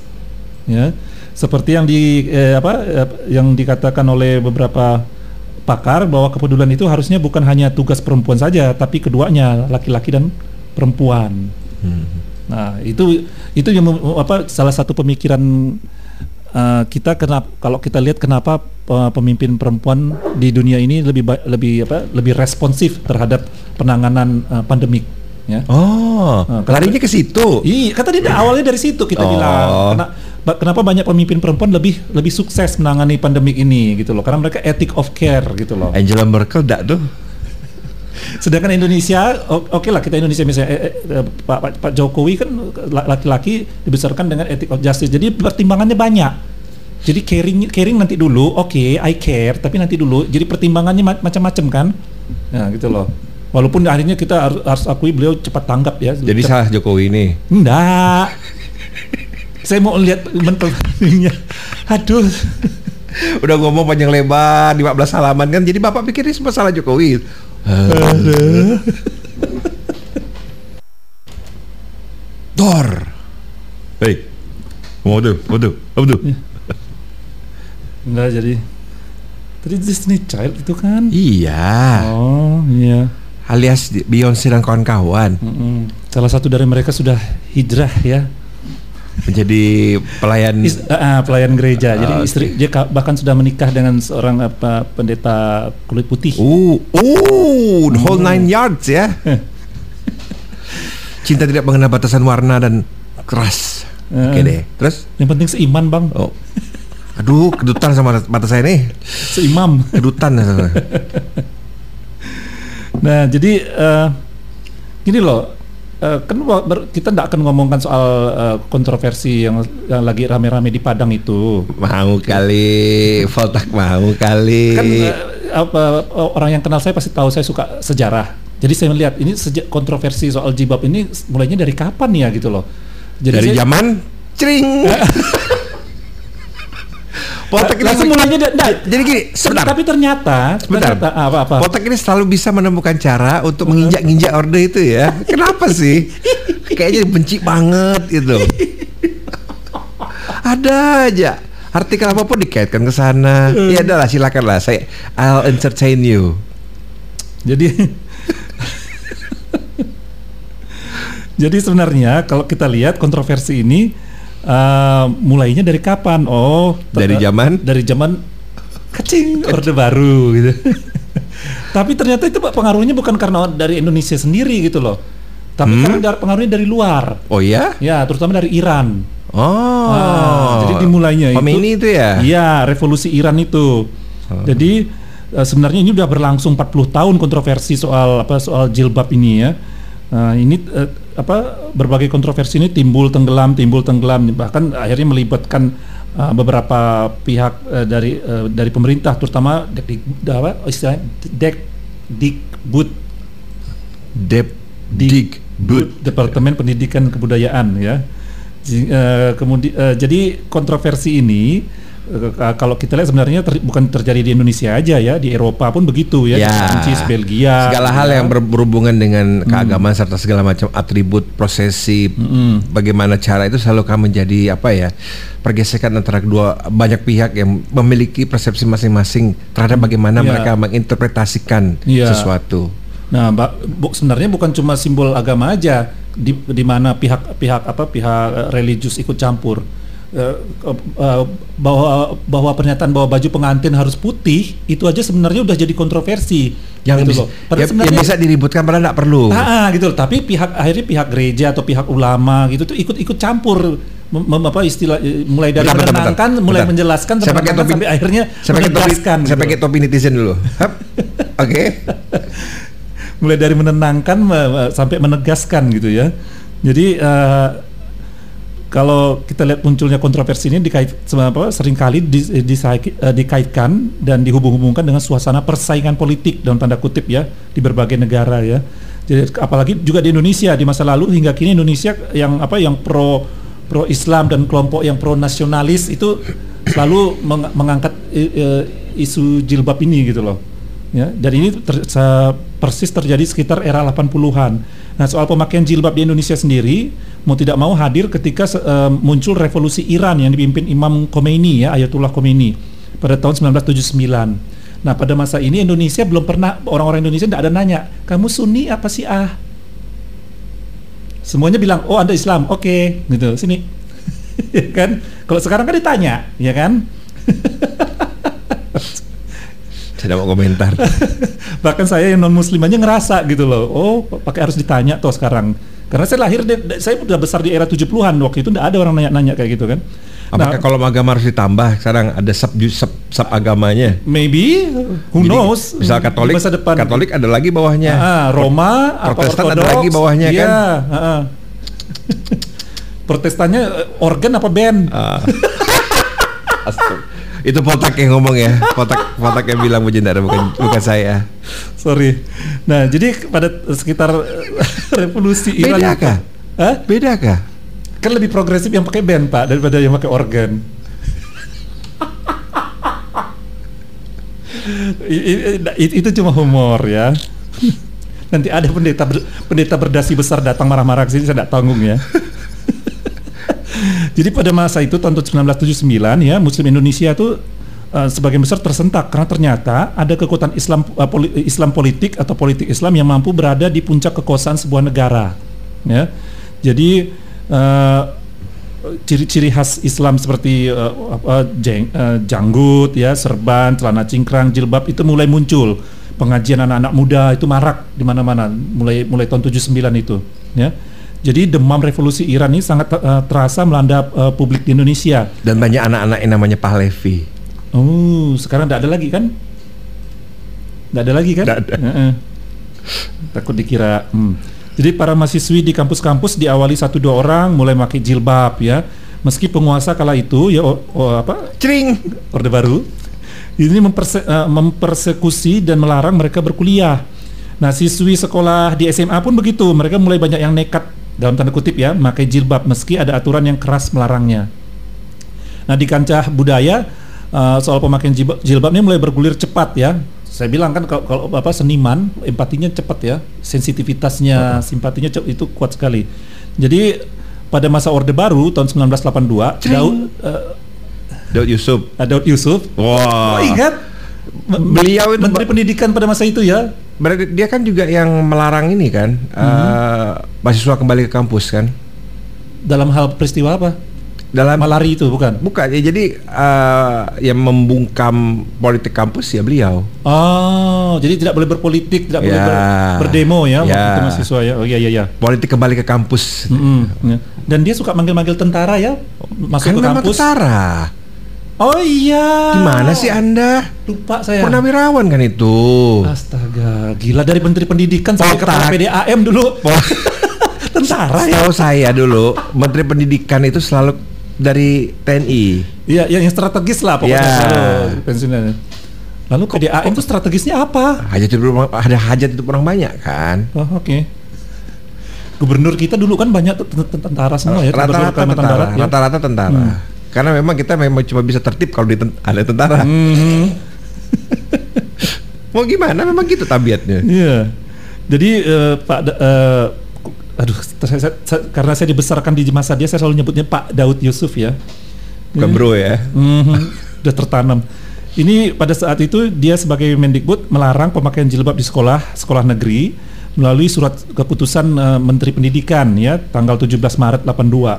Ya. Seperti yang di eh, apa eh, yang dikatakan oleh beberapa pakar bahwa kepedulian itu harusnya bukan hanya tugas perempuan saja, tapi keduanya, laki-laki dan perempuan. Hmm. Nah, itu itu yang apa salah satu pemikiran uh, kita kenapa kalau kita lihat kenapa uh, pemimpin perempuan di dunia ini lebih lebih apa lebih responsif terhadap penanganan uh, pandemik ya. Oh, Nah, larinya ke situ. Iya, kan tadi awalnya dari situ kita Oh. bilang ba- kenapa banyak pemimpin perempuan lebih lebih sukses menangani pandemik ini gitu loh karena mereka ethic of care gitu loh. Angela Merkel dak tuh. Sedangkan Indonesia, oke okay lah kita Indonesia misalnya eh, eh, Pak, Pak, Pak Jokowi kan laki-laki dibesarkan dengan ethic of justice. Jadi pertimbangannya banyak. Jadi caring caring nanti dulu, oke, okay, I care, tapi nanti dulu. Jadi pertimbangannya ma macam-macam kan? Nah gitu loh. Walaupun akhirnya kita harus, harus akui beliau cepat tanggap ya. Jadi cepat. salah Jokowi ini? Enggak. Saya mau lihat mentalnya. Aduh. Udah ngomong panjang lebar 15 halaman kan. Jadi Bapak pikir ini semua salah Jokowi. Dor. Hei. Mau tuh, mau tuh, mau tuh. Enggak jadi. Tadi Disney Child itu kan? Iya. Oh iya. Alias Beyonce dan kawan-kawan. Mm -mm. Salah satu dari mereka sudah hijrah ya menjadi pelayan Is, uh, pelayan gereja. Jadi uh, istri dia bahkan sudah menikah dengan seorang apa pendeta kulit putih. Uh, uh, the whole nine yards ya. *laughs* Cinta tidak mengenal batasan warna dan keras. Uh, Oke okay deh. Terus? Yang penting seiman bang. Oh. Aduh, kedutan sama mata saya nih. Seimam. Kedutan. *laughs* nah, jadi uh, gini loh Uh, kan kita tidak akan ngomongkan soal uh, kontroversi yang, yang lagi rame-rame di Padang itu. Mau kali, Voltak mau kali. Kan uh, apa orang yang kenal saya pasti tahu saya suka sejarah. Jadi saya melihat ini sejak kontroversi soal jibab ini mulainya dari kapan ya gitu loh. Jadi dari saya, zaman cering. *laughs* Potek ini nah, jadi gini, sebentar. Tapi ternyata, sebentar. ternyata apa apa. Potek ini selalu bisa menemukan cara untuk menginjak-injak orde itu ya. *laughs* Kenapa sih? Kayaknya benci banget itu. Ada aja artikel apa pun dikaitkan ke sana. Hmm. Ya adalah silakanlah saya I'll entertain you. Jadi *laughs* Jadi sebenarnya kalau kita lihat kontroversi ini uh, mulainya dari kapan? Oh, dari zaman dari zaman kecing orde baru gitu. *laughs* Tapi ternyata itu pengaruhnya bukan karena dari Indonesia sendiri gitu loh. Tapi hmm? karena dari pengaruhnya dari luar. Oh ya? Ya, terutama dari Iran. Oh. Nah, jadi dimulainya Khomeini itu, itu ya? Iya, revolusi Iran itu. Oh. Jadi uh, sebenarnya ini udah berlangsung 40 tahun kontroversi soal apa soal jilbab ini ya. Nah, ini uh, apa berbagai kontroversi ini timbul tenggelam timbul tenggelam bahkan akhirnya melibatkan uh, beberapa pihak uh, dari uh, dari pemerintah terutama dek apa istilahnya dek dikbud dep dikbud departemen pendidikan kebudayaan ya. Uh, kemudian uh, jadi kontroversi ini uh, kalau kita lihat sebenarnya ter, bukan terjadi di Indonesia aja ya, di Eropa pun begitu ya, ya. Prancis, Belgia. Segala hal yang berhubungan dengan hmm. keagamaan serta segala macam atribut prosesi, hmm. bagaimana cara itu selalu akan menjadi apa ya? pergesekan antara kedua banyak pihak yang memiliki persepsi masing-masing terhadap bagaimana ya. mereka menginterpretasikan ya. sesuatu. Nah, bu, sebenarnya bukan cuma simbol agama aja di, di mana pihak-pihak apa pihak religius ikut campur uh, bahwa bahwa pernyataan bahwa baju pengantin harus putih itu aja sebenarnya udah jadi kontroversi yang gitu bisa, loh. Ya, yang bisa diributkan padahal tidak perlu. Ah, ah, gitu loh. Tapi pihak akhirnya pihak gereja atau pihak ulama gitu tuh ikut-ikut campur mem, apa istilah mulai dari bentar, menenangkan, bentar, bentar. mulai menjelaskan saya pakai topi, sampai akhirnya saya pakai topi, gitu. saya pakai topi netizen dulu. *laughs* Oke. Okay. mulai dari menenangkan sampai menegaskan gitu ya. Jadi uh, kalau kita lihat munculnya kontroversi ini dikait apa, sering kali di, di, uh, dikaitkan dan dihubung-hubungkan dengan suasana persaingan politik dalam tanda kutip ya di berbagai negara ya. Jadi apalagi juga di Indonesia di masa lalu hingga kini Indonesia yang apa yang pro pro Islam dan kelompok yang pro nasionalis itu selalu meng, mengangkat isu jilbab ini gitu loh. Ya, dan ini ter, persis terjadi sekitar era 80-an. Nah, soal pemakaian jilbab di Indonesia sendiri mau tidak mau hadir ketika uh, muncul revolusi Iran yang dipimpin Imam Khomeini ya, Ayatullah Khomeini pada tahun 1979. Nah, pada masa ini Indonesia belum pernah orang-orang Indonesia tidak ada nanya, "Kamu Sunni apa sih ah?" Semuanya bilang, "Oh, Anda Islam." Oke, okay. gitu. Sini. *laughs* ya kan? Kalau sekarang kan ditanya, ya kan? *laughs* Saya mau komentar. *laughs* Bahkan saya yang non muslim aja ngerasa gitu loh. Oh, pakai harus ditanya toh sekarang. Karena saya lahir saya udah besar di era 70-an waktu itu tidak ada orang nanya-nanya kayak gitu kan. Apakah Nah- kalau agama harus ditambah? Sekarang ada sub sub, sub agamanya. Maybe who Jadi, knows? Misal Katolik, masa depan. Katolik ada lagi bawahnya. Ah, Roma, apa Protestan ada Ortodoks, lagi bawahnya iya, kan? ah. Protestannya eh, organ apa band? Ah. *laughs* Itu Potak yang ngomong ya. Potak Potak yang bilang Bu Jendara bukan bukan saya. Sorry. Nah, jadi pada sekitar eh, revolusi Iran Beda kah? Hah? Beda kah? Kan lebih progresif yang pakai band, Pak, daripada yang pakai organ. Itu cuma humor ya. Nanti ada pendeta ber- pendeta berdasi besar datang marah-marah ke sini saya tidak tanggung ya. *laughs* Jadi pada masa itu tahun 1979 ya Muslim Indonesia itu uh, sebagian besar tersentak karena ternyata ada kekuatan Islam uh, poli- Islam politik atau politik Islam yang mampu berada di puncak kekuasaan sebuah negara. Ya, jadi uh, ciri-ciri khas Islam seperti uh, apa, jeng, uh, janggut, ya, serban, celana cingkrang, jilbab itu mulai muncul. Pengajian anak-anak muda itu marak di mana-mana mulai mulai tahun 79 itu, ya. Jadi demam revolusi Iran ini sangat uh, terasa melanda uh, publik di Indonesia. Dan banyak anak-anak yang namanya Pahlevi. Oh, sekarang tidak ada lagi kan? Tidak ada lagi kan? Nggak ada. Heeh. Takut dikira. hmm. Jadi para mahasiswi di kampus-kampus diawali satu dua orang mulai pakai jilbab ya. Meski penguasa kala itu ya o- o- apa Cering. Orde Baru ini memperse- eh, mempersekusi dan melarang mereka berkuliah. Nah, siswi sekolah di SMA pun begitu. Mereka mulai banyak yang nekat dalam tanda kutip ya, memakai jilbab meski ada aturan yang keras melarangnya. Nah, di kancah budaya eh, soal pemakaian jilbab, jilbab ini mulai bergulir cepat ya. Saya bilang kan kalau, kalau apa seniman empatinya cepat ya, sensitivitasnya, simpatinya itu kuat sekali. Jadi pada masa Orde Baru tahun 1982, Cering. Daud eh, Daud Yusuf. Daud Yusuf. Wah. Oh, ingat? Beliau itu Menteri Pendidikan pada masa itu ya. Berarti dia kan juga yang melarang ini kan eh, mahasiswa kembali ke kampus kan Dalam hal peristiwa apa? dalam Malari itu bukan? bukan ya jadi eh, yang membungkam politik kampus ya beliau Oh, jadi tidak boleh berpolitik, tidak boleh Ya. ber- berdemo ya, waktu Ya. itu mahasiswa ya. Oh iya iya iya. politik kembali ke kampus Mm-mm, ya. Dan dia suka manggil-manggil tentara ya, masuk kan ke kampus. tentara Oh iya. gimana sih anda Lupa saya. purnawirawan kan itu Astaga, gila dari Menteri Pendidikan sampai kepala PDAM dulu. *laughs* tentara ya. Tahu saya dulu Menteri Pendidikan itu selalu dari TNI Iya, yang, yang strategis lah pokoknya Ya. selalu pensiunnya. Lalu PDAM itu strategisnya apa? hajat orang- ada hajat itu orang banyak kan Oh, oke. Gubernur kita dulu kan banyak tentara semua ya, rata-rata tentara ya. rata-rata tentara karena memang kita memang cuma bisa tertib kalau di ten- ada tentara Mhm. *laughs* mau gimana memang gitu tabiatnya Iya. Jadi eh, Pak ku- aduh saya- saya- saya- karena saya dibesarkan di masa dia saya selalu nyebutnya Pak Daud Yusuf ya. bukan Iya. bro ya Mhm, *laughs* udah tertanam. Ini pada saat itu dia sebagai Mendikbud melarang pemakaian jilbab di sekolah sekolah negeri melalui surat keputusan eh, Menteri Pendidikan ya tanggal 17 Maret 82.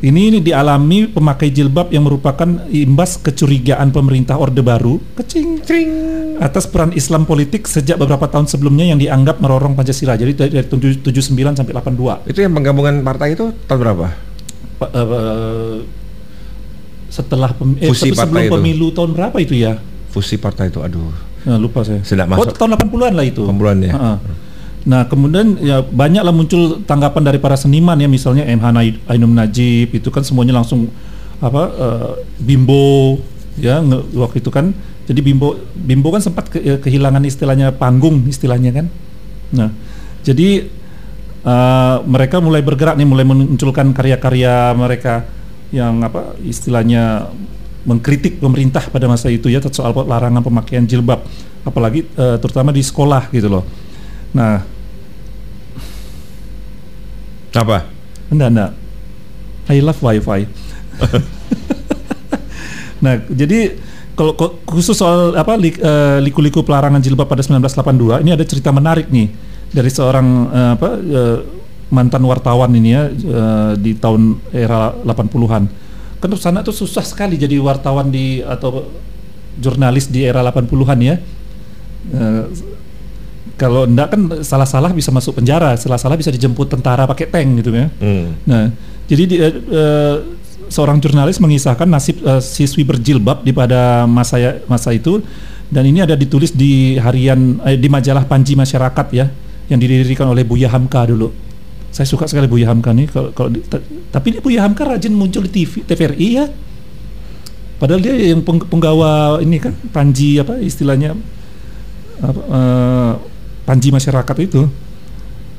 Ini, ini dialami pemakai jilbab yang merupakan imbas kecurigaan pemerintah Orde Baru kecing Cring. atas peran Islam politik sejak beberapa tahun sebelumnya yang dianggap merorong Pancasila. Jadi dari, dari tahun 79 sampai 82. itu yang penggabungan partai itu tahun berapa Pa- eh, setelah pem, eh, Fusi sebelum itu. pemilu tahun berapa itu ya? fusi partai itu aduh Nah, lupa saya. Sudah Oh, masuk. tahun 80-an lah itu. 80-an ya? Heeh. Nah, kemudian ya banyaklah muncul tanggapan dari para seniman ya, misalnya MH Ainun Najib itu kan semuanya langsung apa eh, bimbo ya waktu itu kan. Jadi bimbo bimbo kan sempat ke- eh, kehilangan istilahnya panggung istilahnya kan. Nah, jadi eh, mereka mulai bergerak nih, mulai munculkan karya-karya mereka yang apa istilahnya mengkritik pemerintah pada masa itu ya soal larangan pemakaian jilbab, apalagi eh, terutama di sekolah gitu loh. Nah, apa enggak enggak. I love wifi. *laughs* nah, jadi kalau khusus soal apa eh, liku-liku pelarangan jilbab pada 1982 ini ada cerita menarik nih dari seorang eh, apa eh, mantan wartawan ini ya di tahun era 80-an. Kan sana tuh susah sekali jadi wartawan di atau jurnalis di era 80-an ya. Kalau enggak kan salah-salah bisa masuk penjara, salah-salah bisa dijemput tentara pakai tank gitu ya. hmm. Nah, jadi di, eh, seorang jurnalis mengisahkan nasib uh, siswi berjilbab di pada masa masa itu dan ini ada ditulis di harian eh, di majalah Panji Masyarakat ya yang didirikan oleh Buya Hamka dulu. Saya suka sekali Buya Hamka nih kalau kalau tapi Buya Hamka rajin muncul di TV TVRI ya. Padahal dia yang penggawa ini kan Panji apa istilahnya apa, uh, Panji Masyarakat itu.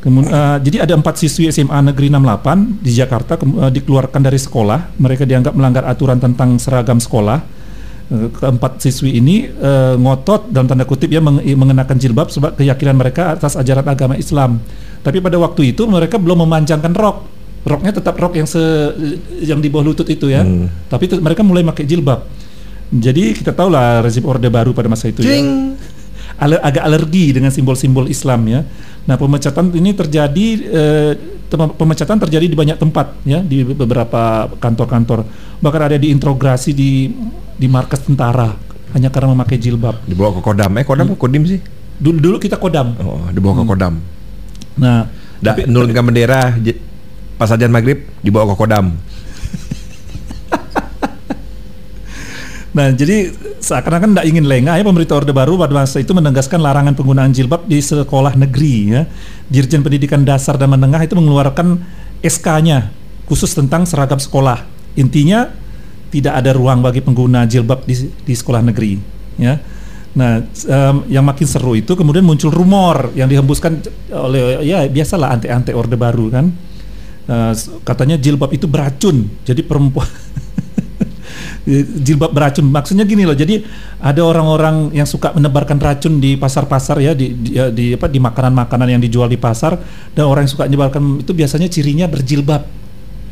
Kemudian, uh, jadi ada empat siswi SMA Negeri 68 di Jakarta uh, dikeluarkan dari sekolah. Mereka dianggap melanggar aturan tentang seragam sekolah. Uh, keempat siswi ini uh, ngotot dalam tanda kutip ya meng mengenakan jilbab sebab keyakinan mereka atas ajaran agama Islam. Tapi pada waktu itu mereka belum memanjangkan rok. Roknya tetap rok yang se yang di bawah lutut itu ya. Hmm. Tapi mereka mulai pakai jilbab. Jadi kita tahu lah rezim Orde Baru pada masa itu. Jing. ya ale agak alergi dengan simbol-simbol Islam ya. Nah pemecatan ini terjadi eh, pemecatan terjadi di banyak tempat ya di beberapa kantor-kantor bahkan ada di integrasi di di markas tentara hanya karena memakai jilbab. Dibawa ke Kodam eh Kodam hmm. Kodim sih? Dulu dulu kita Kodam. Oh dibawa ke hmm. Kodam. Nah, da, menurunkan bendera pas ajan maghrib dibawa ke Kodam. Nah, jadi seakan-akan tidak ingin lengah ya pemerintah Orde Baru pada masa itu menegaskan larangan penggunaan jilbab di sekolah negeri ya. Dirjen Pendidikan Dasar dan Menengah itu mengeluarkan SK-nya khusus tentang seragam sekolah. Intinya tidak ada ruang bagi pengguna jilbab di, di sekolah negeri ya. Nah, um, yang makin seru itu kemudian muncul rumor yang dihembuskan oleh ya biasalah ante-ante Orde Baru kan. Uh, katanya jilbab itu beracun. Jadi perempuan *laughs* jilbab beracun. Maksudnya gini loh. Jadi ada orang-orang yang suka menebarkan racun di pasar-pasar ya di, di, ya, di apa di makanan-makanan yang dijual di pasar dan orang yang suka menyebarkan itu biasanya cirinya berjilbab.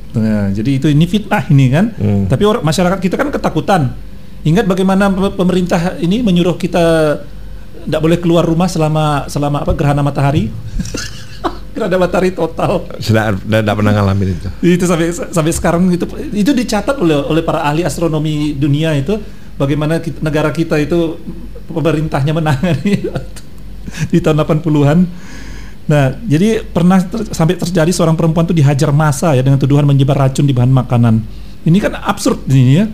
Nah, jadi itu ini fitnah ini kan. Hmm. Tapi orang masyarakat kita kan ketakutan. Ingat bagaimana pemerintah ini menyuruh kita tidak boleh keluar rumah selama selama apa gerhana matahari. *laughs* ada matahari total. Sudah tidak pernah ngalamin itu. Itu sampai sampai sekarang itu itu dicatat oleh oleh para ahli astronomi dunia itu bagaimana kita, negara kita itu pemerintahnya menangani *laughs* di tahun 80-an. Nah, jadi pernah ter, sampai terjadi seorang perempuan itu dihajar massa ya dengan tuduhan menyebar racun di bahan makanan. Ini kan absurd ini ya.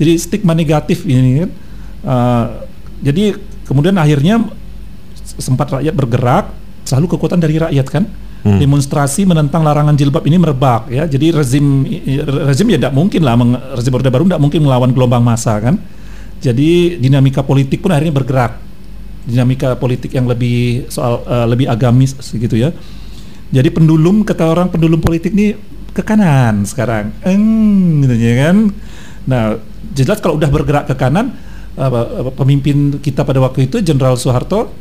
Jadi stigma negatif ini kan. Uh, jadi kemudian akhirnya sempat rakyat bergerak selalu kekuatan dari rakyat kan. Hmm. Demonstrasi menentang larangan jilbab ini merebak ya. Jadi rezim rezim ya tidak mungkin lah rezim Orde Baru tidak mungkin melawan gelombang massa kan. Jadi dinamika politik pun akhirnya bergerak. Dinamika politik yang lebih soal uh, lebih agamis gitu ya. Jadi pendulum kata orang pendulum politik ini ke kanan sekarang. Eng gitu ya kan. Nah, jelas kalau udah bergerak ke kanan uh, pemimpin kita pada waktu itu Jenderal Soeharto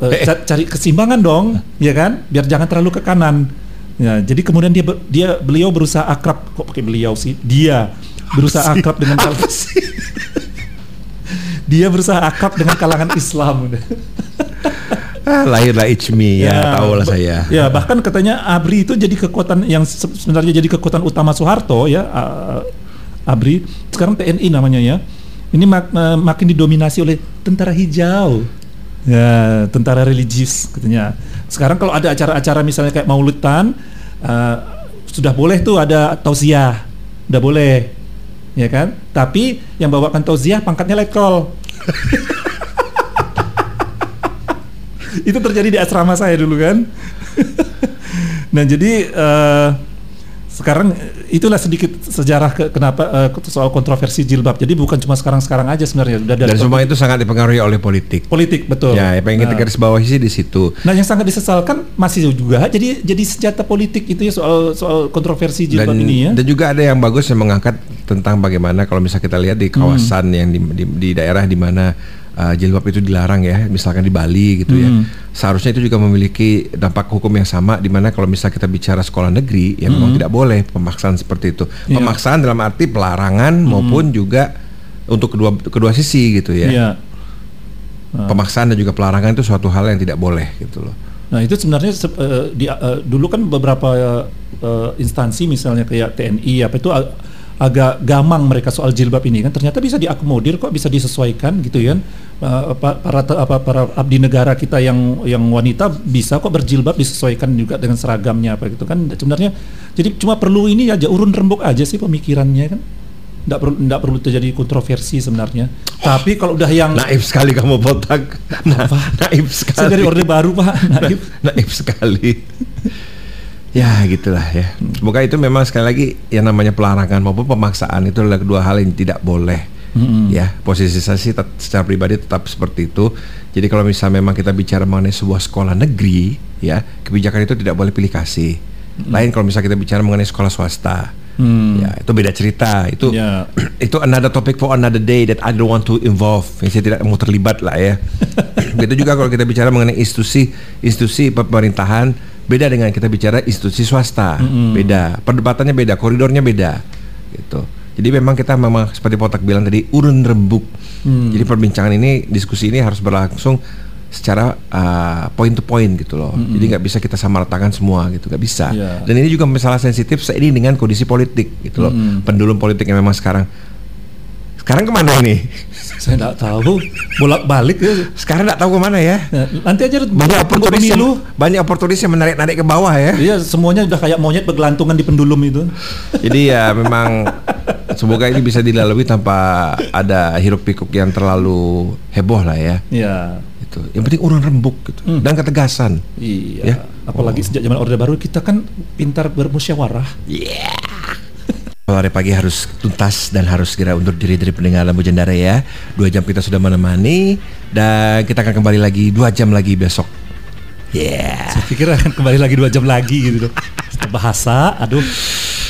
uh, cari keseimbangan dong, ya kan? Biar jangan terlalu ke kanan. Ya, jadi kemudian dia dia beliau berusaha akrab kok pakai beliau sih? Dia berusaha akrab dengan kalangan *laughs* Dia berusaha akrab dengan kalangan Islam. *laughs* ah, lahirlah Ichmi ya, ya tahu lah saya. Ya bahkan katanya ABRI itu jadi kekuatan yang sebenarnya jadi kekuatan utama Soeharto ya uh, ABRI sekarang TNI namanya ya. Ini mak, makin didominasi oleh tentara hijau ya tentara religius katanya. Sekarang kalau ada acara-acara misalnya kayak mauludan uh, sudah boleh tuh ada tausiah udah boleh ya kan? Tapi yang bawakan tausiah pangkatnya letkol. *laughs* Itu terjadi di asrama saya dulu kan. *laughs* Nah jadi uh, sekarang itulah sedikit sejarah ke, kenapa uh, soal kontroversi jilbab. Jadi bukan cuma sekarang-sekarang aja sebenarnya. Udah Dan semua itu sangat dipengaruhi oleh politik. Politik betul. Ya, yang pengen nah. kita garis bawahi sih di situ. Nah, yang sangat disesalkan masih juga jadi jadi senjata politik itu ya soal soal kontroversi jilbab dan, ini ya. Dan juga ada yang bagus yang mengangkat tentang bagaimana kalau misalnya kita lihat di kawasan hmm. yang di, di, di daerah di mana uh, jilbab itu dilarang ya, misalkan di Bali gitu ya. hmm. ya. Seharusnya itu juga memiliki dampak hukum yang sama di mana kalau misalnya kita bicara sekolah negeri ya hmm. memang tidak boleh pemaksaan seperti itu. Yeah. Pemaksaan dalam arti pelarangan hmm. maupun juga untuk kedua kedua sisi gitu ya. Yeah. Uh. Pemaksaan dan juga pelarangan itu suatu hal yang tidak boleh gitu loh. Nah itu sebenarnya uh, di, uh, dulu kan beberapa uh, instansi misalnya kayak TNI apa itu uh, agak gamang mereka soal jilbab ini kan ternyata bisa diakomodir kok bisa disesuaikan gitu kan uh, para apa para abdi negara kita yang yang wanita bisa kok berjilbab disesuaikan juga dengan seragamnya apa gitu kan sebenarnya jadi cuma perlu ini aja urun rembuk aja sih pemikirannya kan tidak perlu tidak perlu terjadi kontroversi sebenarnya. Oh, Tapi kalau udah yang naif sekali kamu botak. Nah, naif sekali. Saya dari orde baru pak. Naif. naif sekali. Ya gitulah ya. Semoga itu memang sekali lagi yang namanya pelarangan maupun pemaksaan itu adalah kedua hal yang tidak boleh. Mm-hmm. Ya posisi saya sih secara pribadi tetap seperti itu. Jadi kalau misalnya memang kita bicara mengenai sebuah sekolah negeri, ya kebijakan itu tidak boleh pilih kasih. Mm-hmm. Lain kalau misalnya kita bicara mengenai sekolah swasta Hmm. Ya, itu beda cerita. Itu yeah. *clears throat* itu another topic for another day that I don't want to involve. Saya tidak mau terlibat lah ya. *laughs* Begitu juga kalau kita bicara mengenai institusi institusi pemerintahan beda dengan kita bicara institusi swasta. -hmm. Beda. Perdebatannya beda, koridornya beda. Gitu. Jadi memang kita memang seperti Potak bilang tadi urun rembuk. Hmm. Jadi perbincangan ini, diskusi ini harus berlangsung secara uh, point to point gitu loh. Mm -hmm. Jadi nggak bisa kita samaratakan semua gitu, nggak bisa. Yeah. Dan ini juga masalah sensitif seiring dengan kondisi politik gitu loh. Mm -hmm. Pendulum politik yang memang sekarang sekarang ke mana ini? Saya nggak tahu, bolak balik ya. Sekarang nggak tahu ke mana ya. Nah, nanti aja banyak oportunis yang, banyak oportunis yang menarik narik ke bawah ya. Iya, semuanya udah kayak monyet bergelantungan di pendulum itu. Jadi ya memang semoga ini bisa dilalui tanpa ada hiruk pikuk yang terlalu heboh lah ya. Iya gitu. Yang penting urun rembuk gitu hmm. dan ketegasan. Iya. Ya? Apalagi oh. sejak zaman Orde Baru kita kan pintar bermusyawarah. Iya. Yeah. Hari pagi harus tuntas dan harus segera undur diri dari pendengar Lampu Jendara ya. Dua jam kita sudah menemani dan kita akan kembali lagi dua jam lagi besok. Yeah. Saya pikir akan kembali lagi dua jam lagi gitu. Bahasa, aduh,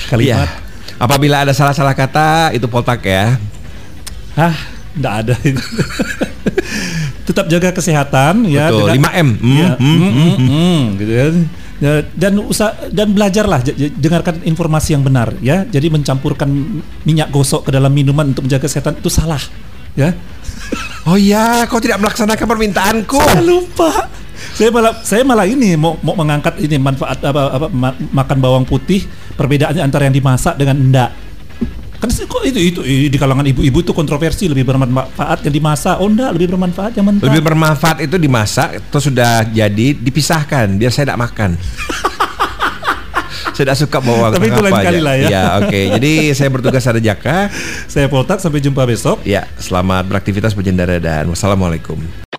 kalimat. Yeah. Apabila ada salah-salah kata itu poltak ya. Hah, enggak ada itu. *laughs* tetap jaga kesehatan ya Betul, dengan, 5M. Mm, ya, mm, mm, mm, mm, gitu kan. Ya, dan usah dan belajarlah dengarkan informasi yang benar ya. Jadi mencampurkan minyak gosok ke dalam minuman untuk menjaga kesehatan itu salah ya. *laughs* Oh iya, kau tidak melaksanakan permintaanku. Saya lupa. Saya malah saya malah ini mau mau mengangkat ini manfaat apa apa makan bawang putih perbedaannya antara yang dimasak dengan enggak Kan kok itu itu di kalangan ibu-ibu itu kontroversi lebih bermanfaat yang dimasak. Oh enggak, lebih bermanfaat yang mentah. Lebih bermanfaat itu dimasak terus sudah jadi dipisahkan biar saya tidak makan. *laughs* saya tidak suka bawa Tapi itu lain kali lah ya. Ya, oke. Okay. Jadi *laughs* saya bertugas ada Jaka. saya Poltak sampai jumpa besok. Ya, selamat beraktivitas berjendara dan wassalamualaikum.